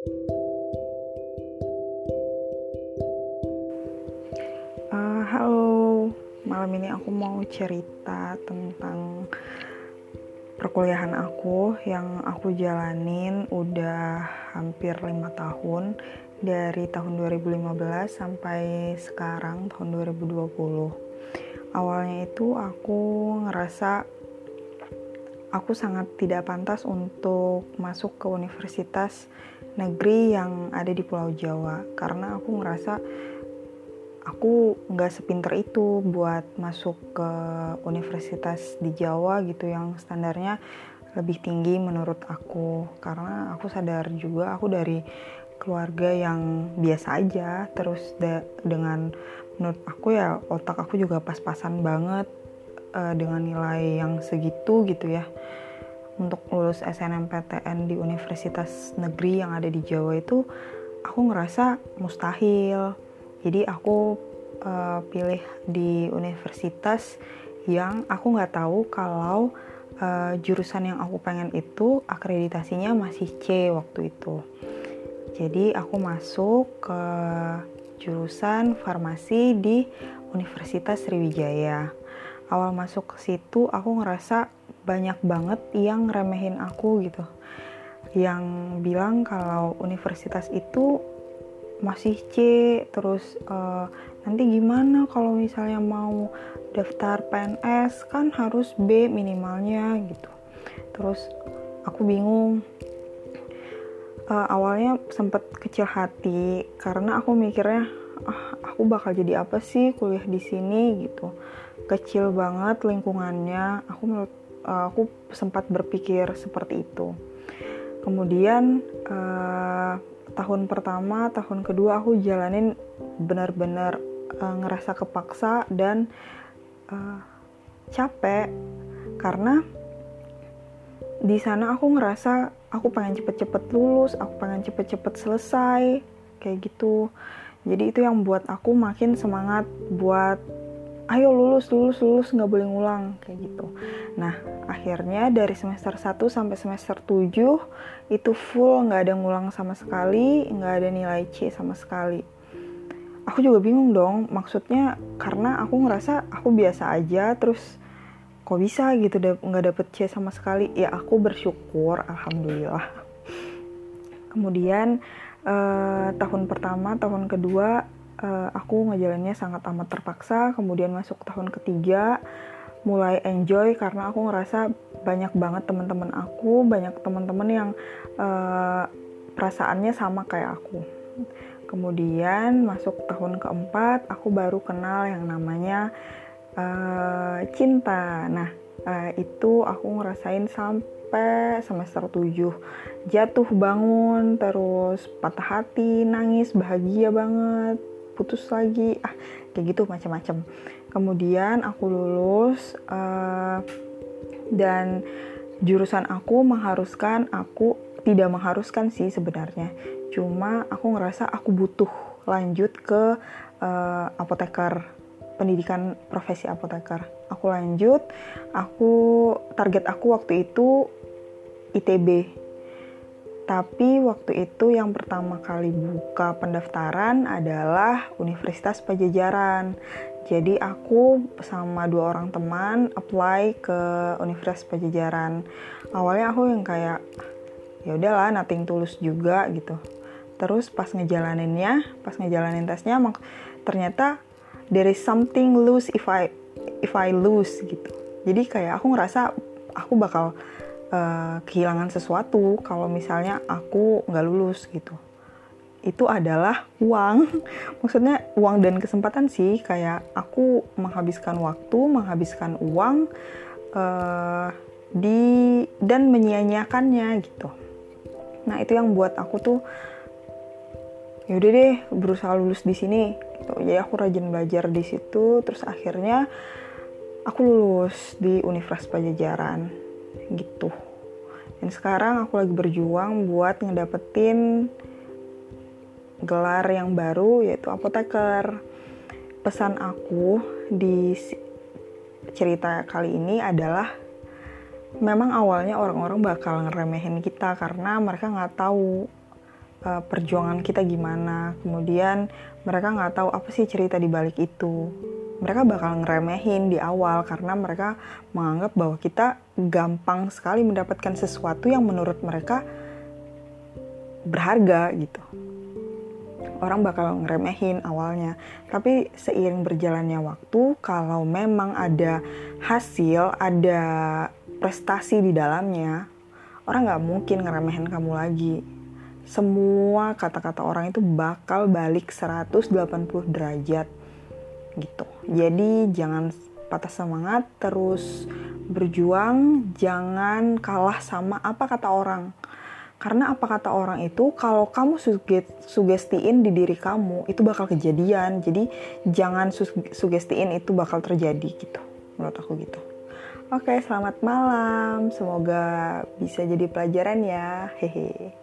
Uh, halo, malam ini aku mau cerita tentang perkuliahan aku yang aku jalanin udah hampir lima tahun dari tahun 2015 sampai sekarang tahun 2020 awalnya itu aku ngerasa aku sangat tidak pantas untuk masuk ke universitas negeri yang ada di Pulau Jawa. Karena aku ngerasa aku nggak sepinter itu buat masuk ke universitas di Jawa gitu yang standarnya lebih tinggi menurut aku. Karena aku sadar juga aku dari keluarga yang biasa aja. Terus de dengan menurut aku ya otak aku juga pas-pasan banget uh, dengan nilai yang segitu gitu ya untuk lulus SNMPTN di universitas negeri yang ada di Jawa itu aku ngerasa mustahil. Jadi aku uh, pilih di universitas yang aku nggak tahu kalau uh, jurusan yang aku pengen itu akreditasinya masih C waktu itu. Jadi aku masuk ke jurusan farmasi di Universitas Sriwijaya. Awal masuk ke situ aku ngerasa banyak banget yang remehin aku gitu. Yang bilang kalau universitas itu masih C terus uh, nanti gimana kalau misalnya mau daftar PNS kan harus B minimalnya gitu. Terus aku bingung. Uh, awalnya sempet kecil hati karena aku mikirnya ah aku bakal jadi apa sih kuliah di sini? gitu. Kecil banget lingkungannya. Aku uh, aku sempat berpikir seperti itu. Kemudian uh, tahun pertama tahun kedua aku jalanin benar-benar uh, ngerasa kepaksa dan uh, capek. Karena di sana aku ngerasa aku pengen cepet-cepet lulus aku pengen cepet-cepet selesai kayak gitu. Jadi itu yang buat aku makin semangat buat ayo lulus lulus lulus nggak boleh ngulang kayak gitu. Nah akhirnya dari semester 1 sampai semester 7 itu full nggak ada ngulang sama sekali nggak ada nilai C sama sekali. Aku juga bingung dong maksudnya karena aku ngerasa aku biasa aja terus kok bisa gitu nggak dapet C sama sekali? Ya aku bersyukur alhamdulillah. Kemudian uh, tahun pertama tahun kedua uh, aku ngejalannya sangat amat terpaksa kemudian masuk tahun ketiga mulai enjoy karena aku ngerasa banyak banget teman-teman aku banyak teman-teman yang uh, perasaannya sama kayak aku. Kemudian masuk tahun keempat aku baru kenal yang namanya uh, cinta. Nah uh, itu aku ngerasain sampai semester 7 jatuh bangun terus patah hati nangis bahagia banget putus lagi. Ah kayak gitu macam-macam. Kemudian aku lulus uh, dan jurusan aku mengharuskan aku tidak mengharuskan sih sebenarnya. Cuma aku ngerasa aku butuh lanjut ke uh, apoteker pendidikan profesi apoteker. Aku lanjut aku target aku waktu itu ITB. Tapi waktu itu yang pertama kali buka pendaftaran adalah Universitas Pajajaran. Jadi aku sama dua orang teman apply ke Universitas Pajajaran. Awalnya aku yang kayak ya udahlah nating tulus juga gitu. Terus pas ngejalaninnya, pas ngejalanin tesnya ternyata there is something lose if I if I lose gitu. Jadi kayak aku ngerasa aku bakal uh, kehilangan sesuatu kalau misalnya aku nggak lulus gitu. Itu adalah uang. Maksudnya uang dan kesempatan sih. Kayak aku menghabiskan waktu menghabiskan uang uh, di dan menyia-nyiakannya gitu. Nah itu yang buat aku tuh yaudah deh berusaha lulus di sini. Gitu. Jadi aku rajin belajar di situ terus akhirnya aku lulus di Universitas Pajajaran gitu. Dan sekarang aku lagi berjuang buat ngedapetin gelar yang baru yaitu apoteker. Pesan aku di cerita kali ini adalah memang awalnya orang-orang bakal ngeremehin kita karena mereka nggak tahu uh, perjuangan kita gimana. Kemudian mereka nggak tahu apa sih cerita di balik itu mereka bakal ngeremehin di awal karena mereka menganggap bahwa kita gampang sekali mendapatkan sesuatu yang menurut mereka berharga gitu. Orang bakal ngeremehin awalnya. Tapi seiring berjalannya waktu kalau memang ada hasil ada prestasi di dalamnya orang nggak mungkin ngeremehin kamu lagi. Semua kata-kata orang itu bakal balik 180 derajat gitu jadi jangan patah semangat terus berjuang jangan kalah sama apa kata orang karena apa kata orang itu kalau kamu sugestiin di diri kamu itu bakal kejadian. Jadi jangan sugestiin itu bakal terjadi gitu. Menurut aku gitu. Oke, selamat malam. Semoga bisa jadi pelajaran ya. Hehe.